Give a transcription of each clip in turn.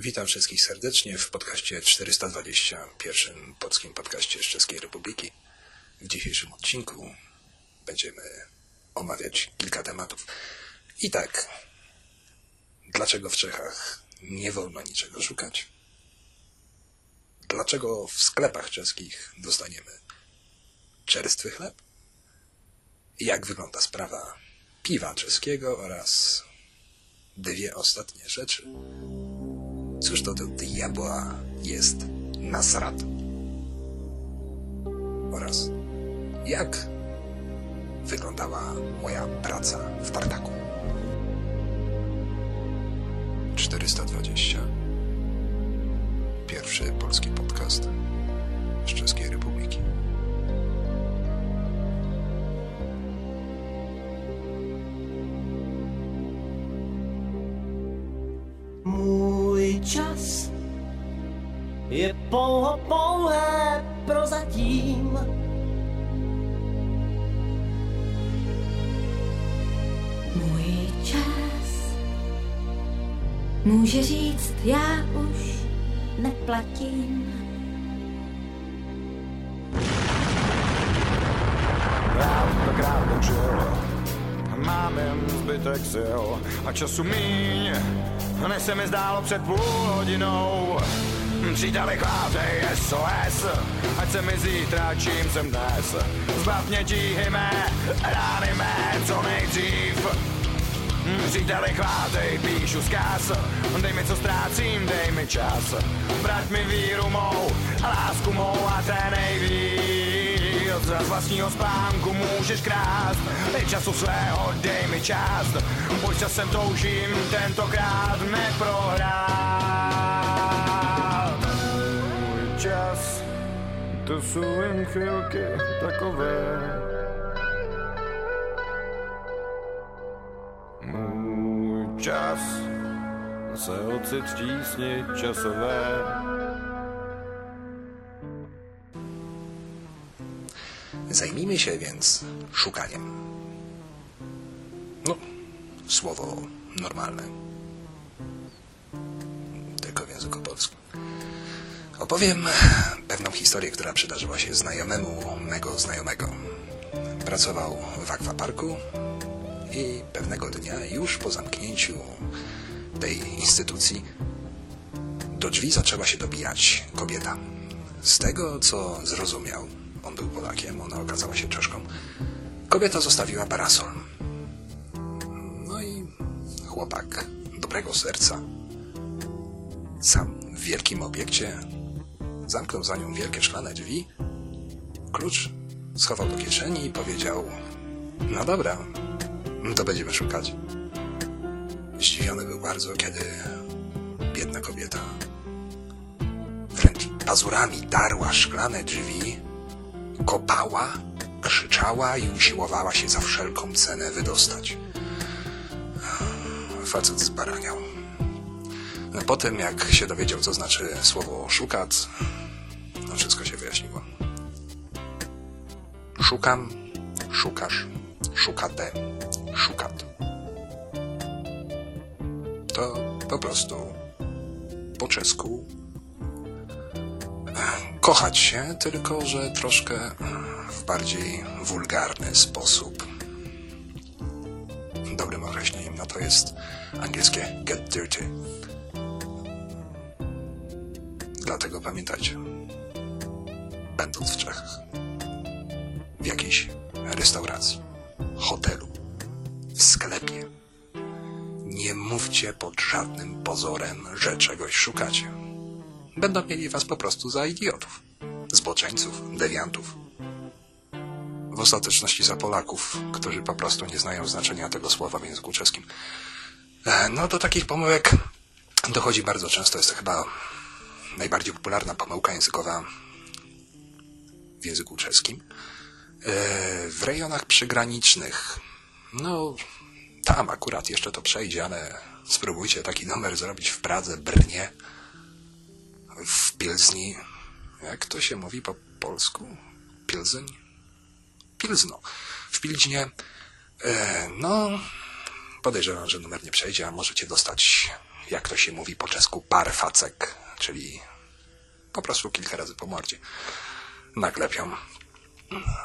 Witam wszystkich serdecznie w podcaście 420, pierwszym polskim podcaście z Czeskiej Republiki. W dzisiejszym odcinku będziemy omawiać kilka tematów. I tak, dlaczego w Czechach nie wolno niczego szukać? Dlaczego w sklepach czeskich dostaniemy czerstwy chleb? Jak wygląda sprawa piwa czeskiego oraz dwie ostatnie rzeczy. Cóż to do diabła jest Nasrat? Oraz jak wyglądała moja praca w tartaku? 420 Pierwszy polski podcast z Czeskiej Republiki. Je pouho pouhé prozatím. Můj čas může říct, já už neplatím. Já stokrát točil, mám jen zbytek sil a času míň, než se mi zdálo před půl hodinou. Příteli chvátej SOS, ať se mi zítra, čím jsem dnes. Zbav mě tíhy mé, rány mé, co nejdřív. Příteli chvátej, píšu zkaz. Dej mi co ztrácím, dej mi čas. Vrať mi víru mou, lásku mou a té nejvíc. Z vlastního spánku můžeš krást. Dej času svého, dej mi část. Pojď časem toužím, tentokrát neprohrát to čas se ocit v tísni časové. Zajmijmy się więc szukaniem. No, słowo normalne. Tylko w języku polskim. Opowiem pewną historię, która przydarzyła się znajomemu mego znajomego. Pracował w akwaparku i pewnego dnia, już po zamknięciu tej instytucji, do drzwi zaczęła się dobijać kobieta. Z tego, co zrozumiał, on był Polakiem, ona okazała się Czeszką, kobieta zostawiła parasol. No i chłopak dobrego serca, sam w wielkim obiekcie, zamknął za nią wielkie szklane drzwi, klucz schował do kieszeni i powiedział: No dobra, to będziemy szukać. Zdziwiony był bardzo, kiedy biedna kobieta wręcz pazurami darła szklane drzwi, kopała, krzyczała i usiłowała się za wszelką cenę wydostać. Facet zbaraniał. Po tym, jak się dowiedział, co znaczy słowo szukat, no wszystko się wyjaśniło. Szukam, szukasz, szukate, szukat. To po prostu po czesku e, kochać się, tylko że troszkę w bardziej wulgarny sposób. Dobrym określeniem na to jest angielskie get dirty. Dlatego pamiętajcie, będąc w Czechach, w jakiejś restauracji, hotelu, w sklepie, nie mówcie pod żadnym pozorem, że czegoś szukacie. Będą mieli was po prostu za idiotów, zboczeńców, dewiantów. W ostateczności za Polaków, którzy po prostu nie znają znaczenia tego słowa w języku czeskim. E, No do takich pomyłek dochodzi bardzo często. Jest to chyba najbardziej popularna pomyłka językowa w języku czeskim. E, W rejonach przygranicznych, no tam akurat jeszcze to przejdzie, ale spróbujcie taki numer zrobić w Pradze, Brnie, w Pilzni. Jak to się mówi po polsku? Pilzyń? Pilzno. W Pilźnie, e, no, Podejrzewam, że numer nie przejdzie, a możecie dostać, jak to się mówi po czesku, parfacek, czyli po prostu kilka razy po mordzie. Naklepią.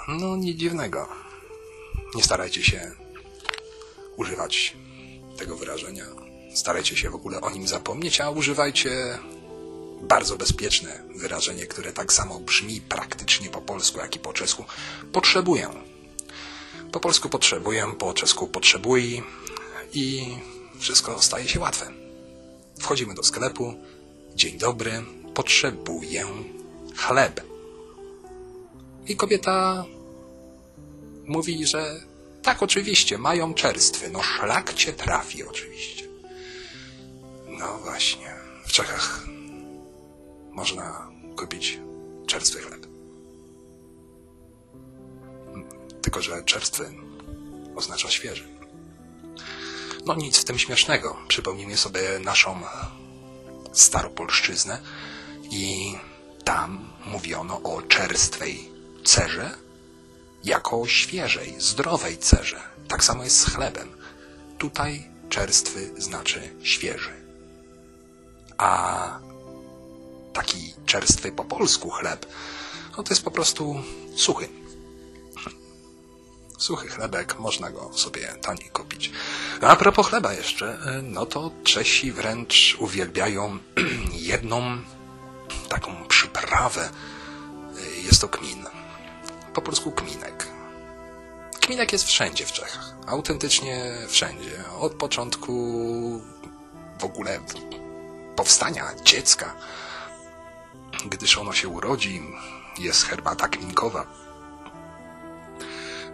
No, nic dziwnego. Nie starajcie się używać tego wyrażenia. Starajcie się w ogóle o nim zapomnieć, a używajcie bardzo bezpieczne wyrażenie, które tak samo brzmi praktycznie po polsku, jak i po czesku. Potrzebuję. Po polsku potrzebuję, po czesku potrzebuj i wszystko staje się łatwe. Wchodzimy do sklepu. Dzień dobry, potrzebuję chleb. I kobieta mówi, że tak, oczywiście, mają czerstwy. No szlak cię trafi, oczywiście. No właśnie, w Czechach można kupić czerstwy chleb. Tylko, że czerstwy oznacza świeży. No nic w tym śmiesznego. Przypomnijmy sobie naszą staropolszczyznę i tam mówiono o czerstwej cerze jako świeżej, zdrowej cerze. Tak samo jest z chlebem. Tutaj czerstwy znaczy świeży. A taki czerstwy po polsku chleb, no to jest po prostu suchy. Suchy chlebek, można go sobie taniej kupić. A propos chleba jeszcze, no to Czesi wręcz uwielbiają jedną taką przyprawę. Jest to kmin. Po polsku kminek. Kminek jest wszędzie w Czechach. Autentycznie wszędzie. Od początku w ogóle powstania dziecka. Gdyż ono się urodzi, jest herbata kminkowa.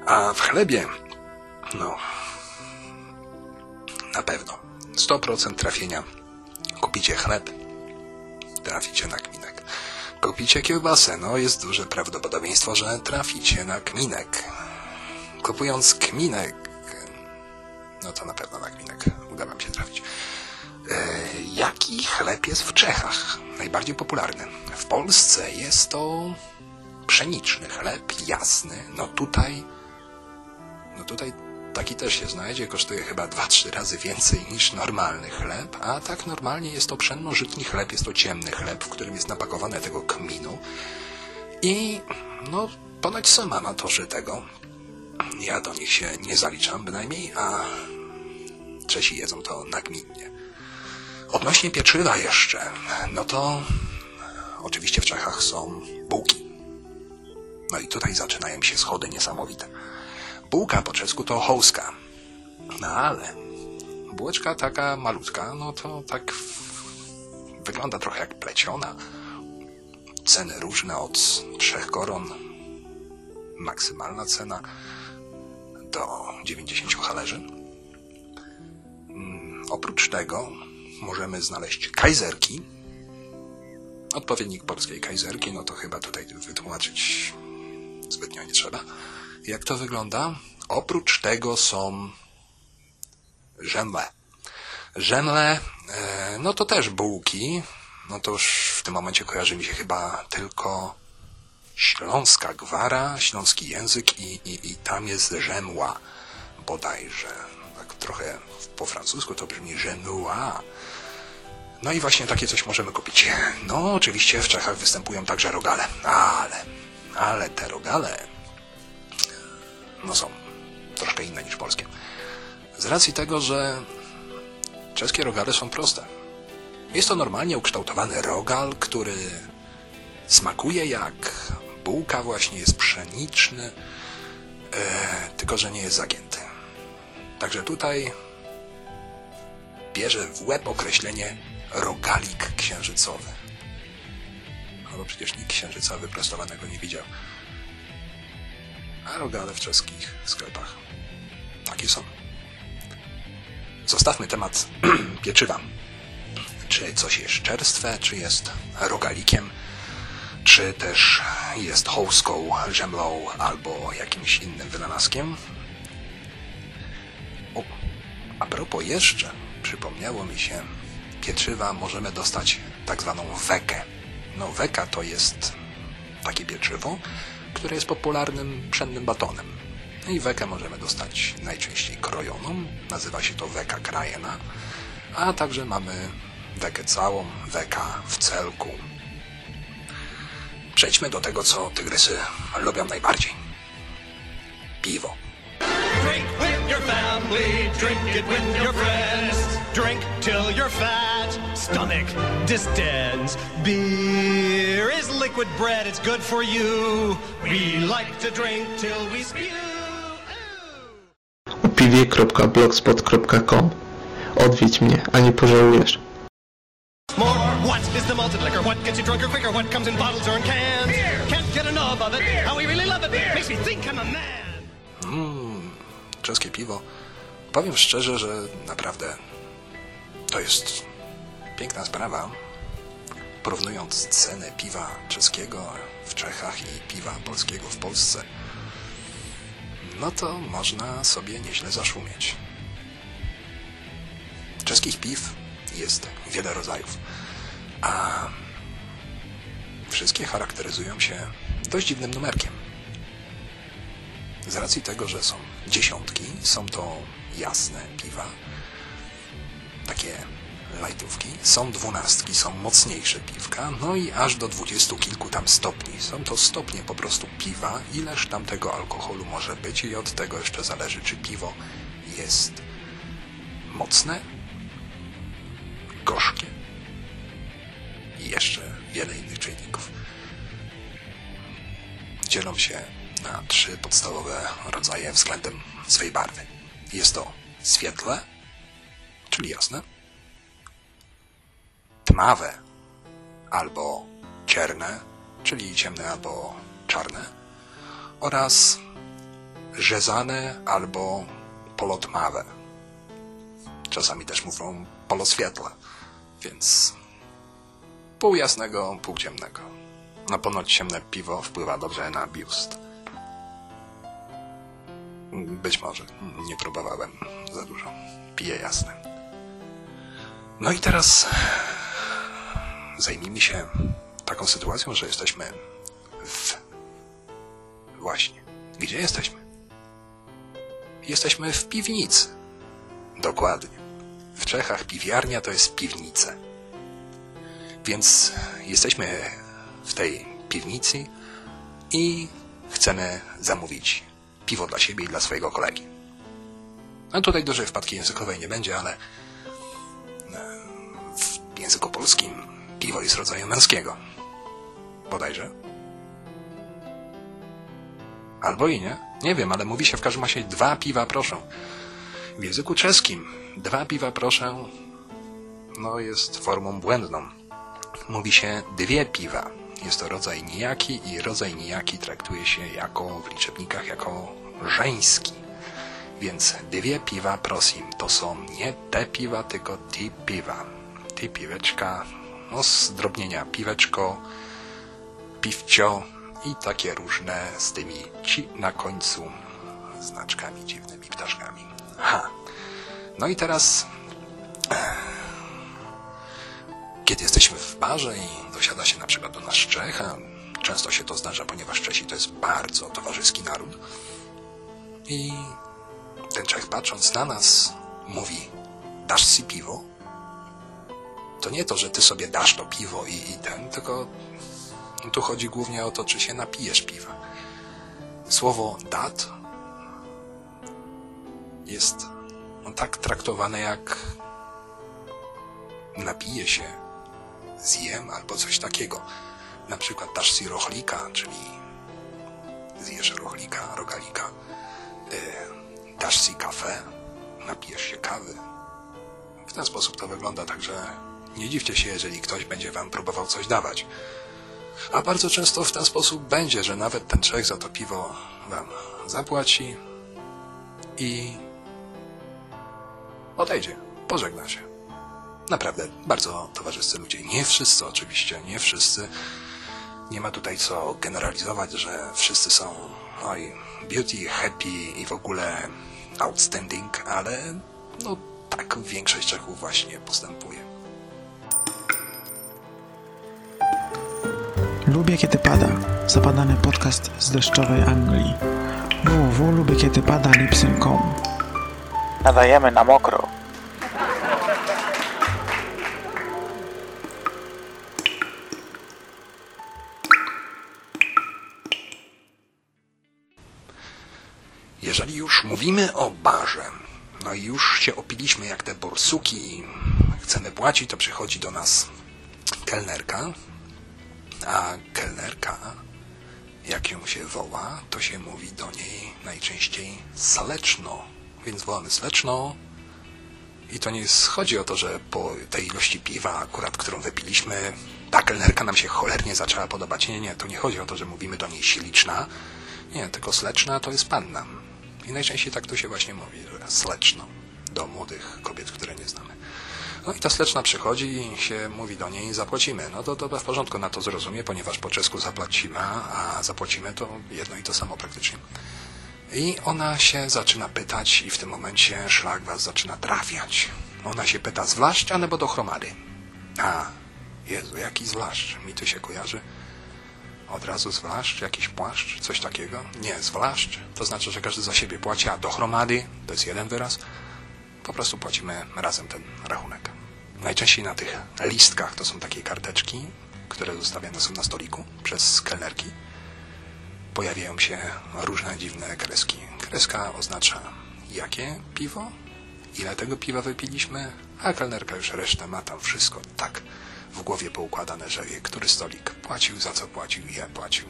A w chlebie, no, na pewno 100% trafienia. Kupicie chleb, traficie na kminek. Kupicie kiełbasę, no jest duże prawdopodobieństwo, że traficie na kminek. Kupując kminek, no to na pewno na kminek uda wam się trafić. E, jaki chleb jest w Czechach? Najbardziej popularny. W Polsce jest to pszeniczny chleb, jasny. No tutaj, no tutaj taki też się znajdzie, kosztuje chyba 2-3 razy więcej niż normalny chleb, a tak normalnie jest to pszenno-żytni chleb, jest to ciemny chleb, w którym jest napakowane tego kminu. I no, ponoć są amatorzy tego. Ja do nich się nie zaliczam bynajmniej, a Czesi jedzą to nagminnie. Odnośnie pieczywa jeszcze, no to oczywiście w Czechach są bułki. No i tutaj zaczynają się schody niesamowite. Bułka po czesku to hołska. No ale bułeczka taka malutka, no to tak wygląda trochę jak pleciona. Ceny różne od trzech koron. Maksymalna cena do 90 halerzy. Mm, oprócz tego możemy znaleźć kajzerki. Odpowiednik polskiej kajzerki, no to chyba tutaj wytłumaczyć zbytnio nie trzeba. Jak to wygląda? Oprócz tego są żemle. Żemle, e, no to też bułki. No to już w tym momencie kojarzy mi się chyba tylko śląska gwara, śląski język i, i, i tam jest żemła bodajże. Tak trochę po francusku to brzmi żemła. No i właśnie takie coś możemy kupić. No, oczywiście w Czechach występują także rogale, ale, ale te rogale no są troszkę inne niż polskie. Z racji tego, że czeskie rogale są proste. Jest to normalnie ukształtowany rogal, który smakuje jak bułka właśnie, jest pszeniczny, e, tylko że nie jest zagięty. Także tutaj bierze w łeb określenie rogalik księżycowy. No przecież nikt księżyca wyprostowanego nie widział. Rogale w czeskich sklepach takie są. Zostawmy temat pieczywa. Czy coś jest czerstwe, czy jest rogalikiem, czy też jest hołską, żemlą albo jakimś innym wynalazkiem. O, a propos jeszcze, przypomniało mi się, pieczywa możemy dostać tak zwaną wekę. No weka to jest takie pieczywo, które jest popularnym pszennym batonem. No i wekę możemy dostać najczęściej krojoną, nazywa się to weka krajena, a także mamy wekę całą, weka w celku. Przejdźmy do tego, co tygrysy lubią najbardziej. Piwo. Drink with your family, drink it with your friends. Drink till your fat stomach distends. Beer is liquid bread, it's good for you. We like to drink till we spew. upiwie.blogspot.com Odwiedź mnie, a nie pożałujesz. More, what is the malted liquor? What gets you drunker quicker? What comes in bottles or in cans? Beer. Can't get enough of it. How we really love it. Makes me think I'm a man. Mmm, czeskie piwo. Powiem szczerze, że naprawdę to jest piękna sprawa. Porównując cenę piwa czeskiego w Czechach i piwa polskiego w Polsce, no to można sobie nieźle zaszumieć. Czeskich piw jest wiele rodzajów, a wszystkie charakteryzują się dość dziwnym numerkiem. Z racji tego, że są dziesiątki, są to jasne piwa, takie lajtówki, są dwunastki, są mocniejsze piwka, no i aż do dwudziestu kilku tam stopni. Są to stopnie po prostu piwa, ileż tam tego alkoholu może być i od tego jeszcze zależy, czy piwo jest mocne, gorzkie i jeszcze wiele innych czynników dzielą się na trzy podstawowe rodzaje względem swej barwy. Jest to świetle, czyli jasne, tmawe albo cierne, czyli ciemne albo czarne, oraz rzezane albo polotmawe. Czasami też mówią poloswietle, więc pół jasnego, pół ciemnego. Na ponoć ciemne piwo wpływa dobrze na biust. Być może. Nie próbowałem za dużo. Piję jasne. No i teraz zajmijmy się taką sytuacją, że jesteśmy w... Właśnie. Gdzie jesteśmy? Jesteśmy w piwnicy. Dokładnie. W Czechach piwiarnia to jest piwnica. Więc jesteśmy w tej piwnicy i chcemy zamówić piwo dla siebie i dla swojego kolegi. No tutaj dużej wpadki językowej nie będzie, ale e, języku polskim piwo jest rodzaju męskiego. Bodajże. Albo i nie. Nie wiem, ale mówi się w każdym razie dwa piwa proszę. W języku czeskim dwa piwa proszę no jest formą błędną. Mówi się dwie piwa. Jest to rodzaj nijaki i rodzaj nijaki traktuje się jako w liczebnikach jako żeński. Więc dwie piwa prosim to są nie te piwa, tylko ti piwa. Ti piweczka, no zdrobnienia piweczko, piwcio i takie różne z tymi ci na końcu znaczkami dziwnymi ptaszkami. Ha. No i teraz kiedy jesteśmy w barze i dosiada się na przykład do nas Czecha, często się to zdarza, ponieważ Czesi to jest bardzo towarzyski naród, i ten Czech patrząc na nas mówi, dasz si piwo? To nie to, że ty sobie dasz to piwo i, i ten, tylko tu chodzi głównie o to, czy się napijesz piwa. Słowo dat jest tak traktowane jak napije się, zjem albo coś takiego. Na przykład dasz si rochlika, czyli zjesz rochlika, rogalika. Y, dasz si kawę, napijesz się kawy. W ten sposób to wygląda, także nie dziwcie się, jeżeli ktoś będzie wam próbował coś dawać. A bardzo często w ten sposób będzie, że nawet ten Czech za to piwo wam zapłaci i odejdzie, pożegna się. Naprawdę, bardzo towarzyscy ludzie. Nie wszyscy oczywiście, nie wszyscy. Nie ma tutaj co generalizować, że wszyscy są oj, beauty, happy i w ogóle outstanding, ale no tak większość Czechów właśnie postępuje. Lubię kiedy pada. Zapadany podcast z deszczowej Anglii. www lubię kiedy pada lipsynkom. Nadajemy na mokro. Jeżeli już mówimy o barze, no i już się opiliśmy jak te borsuki i chcemy płacić, to przychodzi do nas kelnerka, a kelnerka, jak ją się woła, to się mówi do niej najczęściej saleczno, więc wołamy saleczno i to nie chodzi o to, że po tej ilości piwa akurat, którą wypiliśmy, ta kelnerka nam się cholernie zaczęła podobać. Nie, nie, to nie chodzi o to, że mówimy do niej śliczna, nie, tylko sleczna to jest panna. I najczęściej tak to się właśnie mówi, że sleczno do młodych kobiet, które nie znamy. No i ta sleczna przychodzi i się mówi do niej, zapłacimy. No to to w porządku, na to zrozumie, ponieważ po czesku zapłacimy, a zapłacimy to jedno i to samo praktycznie. I ona się zaczyna pytać i w tym momencie szlak was zaczyna trafiać. Ona się pyta, zwłaszcza nebo do chromady? A, Jezu, jaki zwłaszcz? Mi to się kojarzy od razu zwłaszcz, jakiś płaszcz, coś takiego. Nie, zwłaszcz, to znaczy, że każdy za siebie płaci, a do chromady, to jest jeden wyraz, po prostu płacimy razem ten rachunek. Najczęściej na tych listkach to są takie karteczki, które zostawiane są na stoliku przez kelnerki. Pojawiają się różne dziwne kreski. Kreska oznacza jakie piwo, ile tego piwa wypiliśmy, a kelnerka już resztę ma tam wszystko tak w głowie poukładane, że wie, który stolik płacił, za co płacił, ile płacił.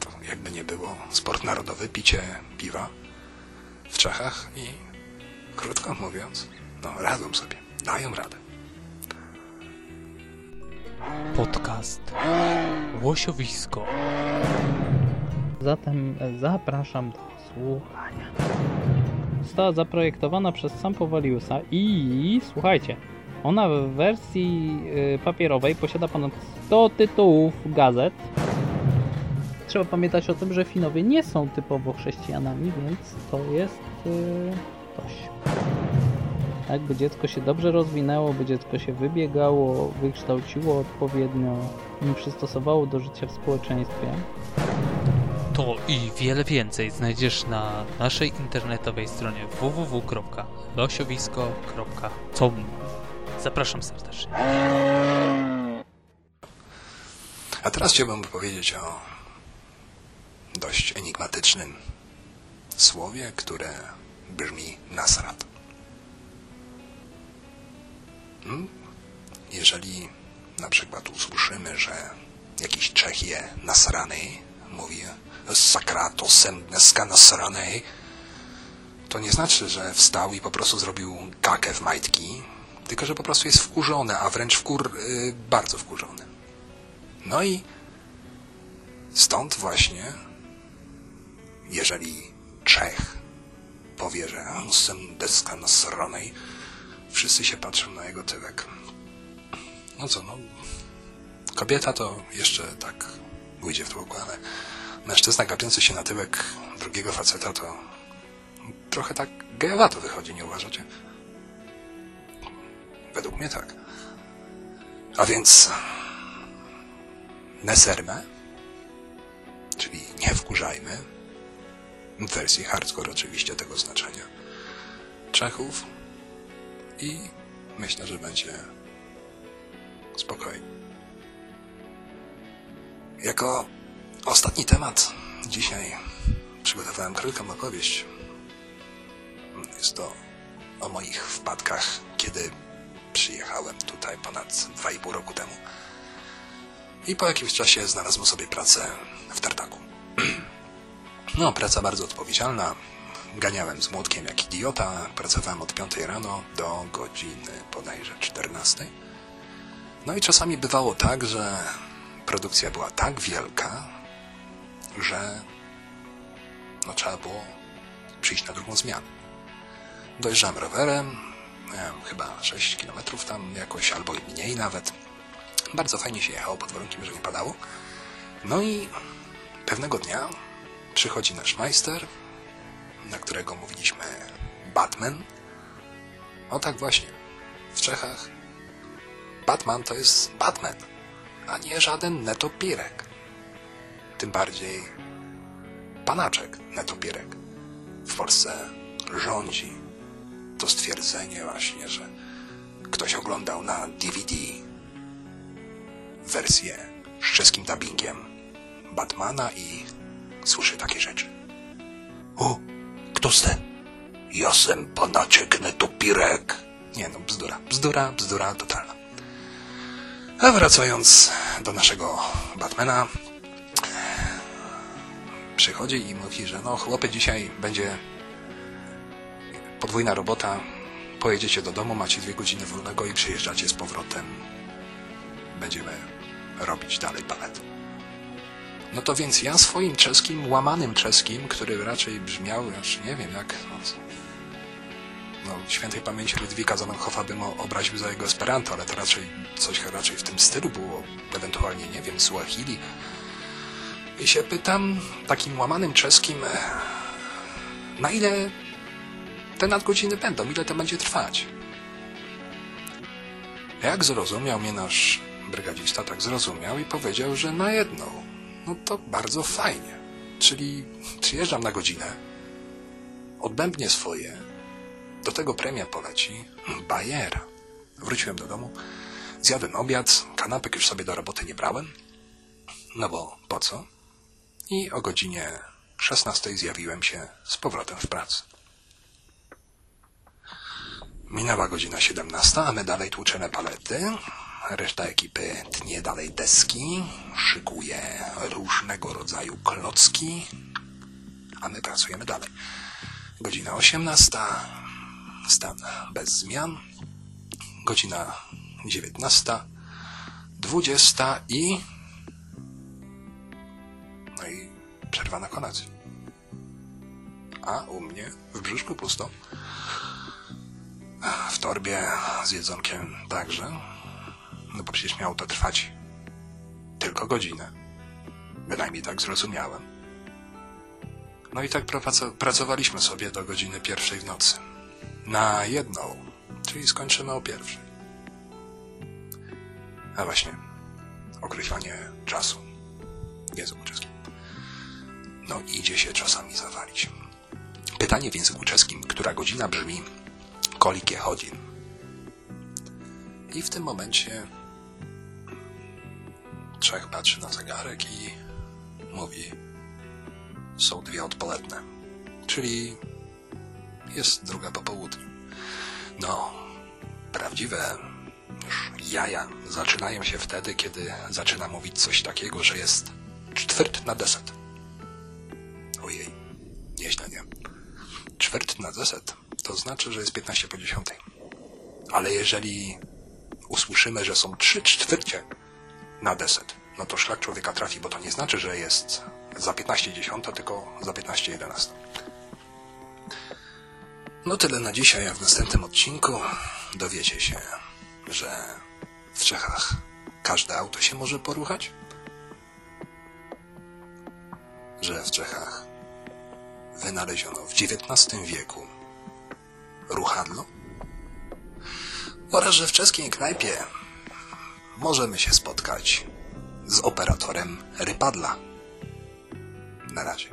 To jakby nie było sport narodowy, picie piwa w Czechach i krótko mówiąc, no radzą sobie, dają radę. Podcast Łosiowisko. Zatem zapraszam do słuchania. Została zaprojektowana przez Sampo Valiusa i słuchajcie, ona w wersji y, papierowej posiada ponad 100 tytułów gazet. Trzeba pamiętać o tym, że Finowie nie są typowo chrześcijanami, więc to jest y, coś. Tak, by dziecko się dobrze rozwinęło, by dziecko się wybiegało, wykształciło odpowiednio i przystosowało do życia w społeczeństwie. To i wiele więcej znajdziesz na naszej internetowej stronie www.losiowisko.com. Zapraszam serdecznie. A teraz chciałbym powiedzieć o dość enigmatycznym słowie, które brzmi nasrat. Hmm? Jeżeli na przykład usłyszymy, że jakiś Czech je nasrany, mówi sakratosem dneska nasranej, to nie znaczy, że wstał i po prostu zrobił kakę w majtki, tylko że po prostu jest wkurzony, a wręcz wkur, y, bardzo wkurzony. No i stąd właśnie, jeżeli Czech powie, że jestem deska nasranej, wszyscy się patrzą na jego tyłek. No co, no, kobieta to jeszcze tak pójdzie w tłoku, ale mężczyzna gapiący się na tyłek drugiego faceta to trochę tak gejowato wychodzi, nie uważacie? Według mnie tak. A więc neserme, czyli nie wkurzajmy, w wersji hardcore oczywiście tego znaczenia, Czechów i myślę, że będzie spokojnie. Jako ostatni temat dzisiaj przygotowałem krótką opowieść. Jest to o moich wpadkach, kiedy przyjechałem tutaj ponad 2,5 roku temu. I po jakimś czasie znalazłem sobie pracę w tartaku. No, praca bardzo odpowiedzialna. Ganiałem z młotkiem jak idiota. Pracowałem od 5 rano do godziny bodajże 14. No i czasami bywało tak, że produkcja była tak wielka, że no, trzeba było przyjść na drugą zmianę. Dojeżdżałem rowerem, miałem chyba 6 km tam jakoś, albo i mniej nawet. Bardzo fajnie się jechało pod warunkiem, że nie padało. No i pewnego dnia przychodzi nasz majster, na którego mówiliśmy Batman. O tak właśnie, w Czechach Batman to jest Batman, a nie żaden netopirek. Tym bardziej panaczek netopierek w Polsce rządzi to stwierdzenie właśnie, że ktoś oglądał na DVD wersję z czeskim dubbingiem Batmana i słyszy takie rzeczy. O, kto z ten? Jasem panaczek netopirek. Nie no, bzdura, bzdura, bzdura totalna. A wracając do naszego Batmana, przychodzi i mówi, że no chłopy dzisiaj będzie podwójna robota, pojedziecie do domu, macie dwie godziny wolnego i przyjeżdżacie z powrotem. Będziemy robić dalej balet. No to więc ja swoim czeskim, łamanym czeskim, który raczej brzmiał, już nie wiem jak, no, no świętej pamięci Ludwika Zamenhofa bym obraził za jego Esperanto, ale to raczej coś raczej w tym stylu było, ewentualnie, nie wiem, Suahili. I się pytam takim łamanym czeskim, na ile te nadgodziny będą, ile to będzie trwać. Jak zrozumiał mnie nasz brygadzista, tak zrozumiał i powiedział, że na jedną. No to bardzo fajnie. Czyli przyjeżdżam na godzinę, odbębnię swoje, do tego premia poleci, bajera. Wróciłem do domu, zjadłem obiad, kanapek już sobie do roboty nie brałem, no bo po co? I o godzinie 16 zjawiłem się z powrotem w pracy. Minęła godzina 17, a my dalej tłuczemy palety. Reszta ekipy tnie dalej deski, szykuje różnego rodzaju klocki, a my pracujemy dalej. Godzina 18, stan bez zmian. Godzina 19, 20 i... No i przerwa na kolacji. A u mnie w brzuszku pusto. W torbie z jedzonkiem także. No bo przecież miało to trwać tylko godzinę. Bynajmniej tak zrozumiałem. No i tak pracowaliśmy sobie do godziny pierwszej w nocy. Na jedną, czyli skończymy o pierwszej. A właśnie, określanie czasu języku czeskim. No idzie się czasami zawalić. Pytanie w języku czeskim, która godzina brzmi kolikie godzin. I w tym momencie trzech patrzy na zegarek i mówi są dwie odpoledne. Czyli jest druga po południu. No, prawdziwe już jaja zaczynają się wtedy, kiedy zaczyna mówić coś takiego, że jest czwert na deset. Ojej, nieźle, nie? Czwert na deset to znaczy, że jest 15 po 10. Ale jeżeli usłyszymy, że są 3 czwórcie na deset, no to szlak człowieka trafi, bo to nie znaczy, że jest za 15 10, tylko za 15 11. No tyle na dzisiaj, a w następnym odcinku. Dowiecie się, że w Czechach każde auto się może poruchać, że w Czechach wynaleziono w XIX wieku ruchadlo? Oraz, że w czeskiej knajpie możemy się spotkać z operatorem rypadla. Na razie.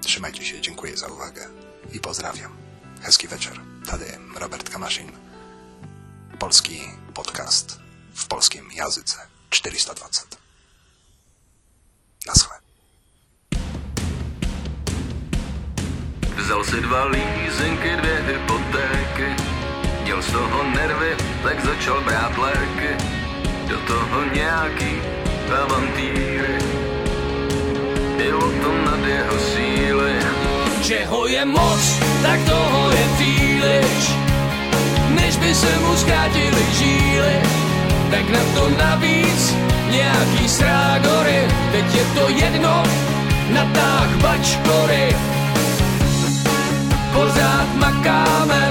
Trzymajcie się, dziękuję za uwagę i pozdrawiam. Hezki wieczór. Tady Robert Kamaszyn. Polski podcast w polskim języce 420. Naschle. Vzal si dva lízenky, dvě hypotéky Měl z toho nervy, tak začal brát Do toho nějaký avantýry Bylo to nad jeho síly. Čeho je moc, tak toho je příliš. Než by se mu zkrátili žíly. Tak na to navíc nějaký srágory Teď je to jedno, natáh bačkory. Pořád makáme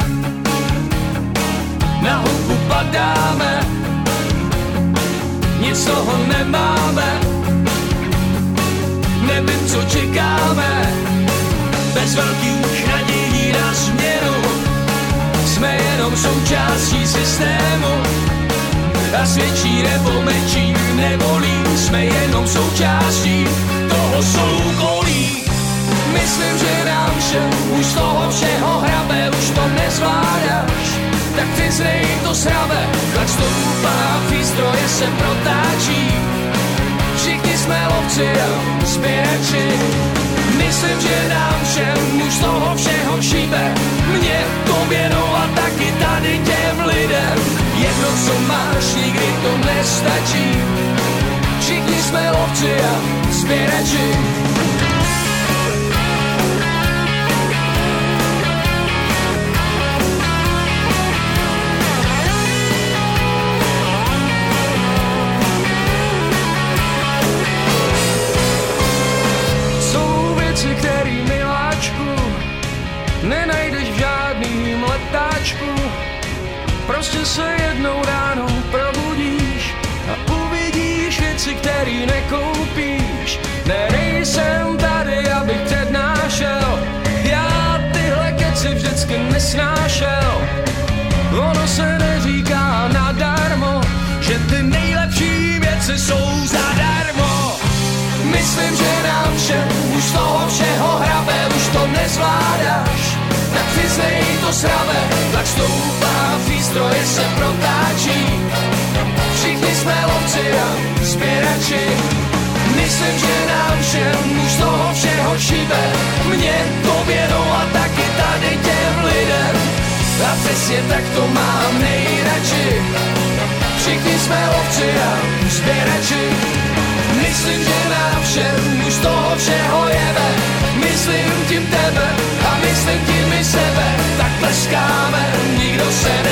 Na hudbu padáme Nic toho nemáme Nevím, co čekáme bez velkých nadějí na změnu. Jsme jenom součástí systému a svědčí nebo mečí nevolí. Jsme jenom součástí toho soukolí. Myslím, že nám všem už z toho všeho hrabe, už to nezvládáš. Tak zrej to srabe, tak stoupá, výstroje se protáčí. Všichni jsme lovci a sběrači. Myslím, že nám všem už toho všeho šíbe. Mě, tobě, no a taky tady těm lidem. Jedno, co máš, nikdy to nestačí. Všichni jsme lovci a sběrači. Nekoupíš. Ne, nejsem tady, abych přednášel, já tyhle keci vždycky nesnášel. Ono se neříká nadarmo, že ty nejlepší věci jsou zadarmo. Myslím, že nám všem už z toho všeho hrabe, už to nezvládáš. Tak přiznej to srabe, tak stoupá, výstroje se protáčí. Všichni jsme lovci a sběrači. Myslím, že nám všem už toho všeho šíbe. Mě to no a taky tady těm lidem. A přesně tak to mám nejradši. Všichni jsme lovci a sběrači. Myslím, že nám všem už toho všeho jebe. Myslím tím tebe a myslím tím i sebe. Tak pleskáme, nikdo se ne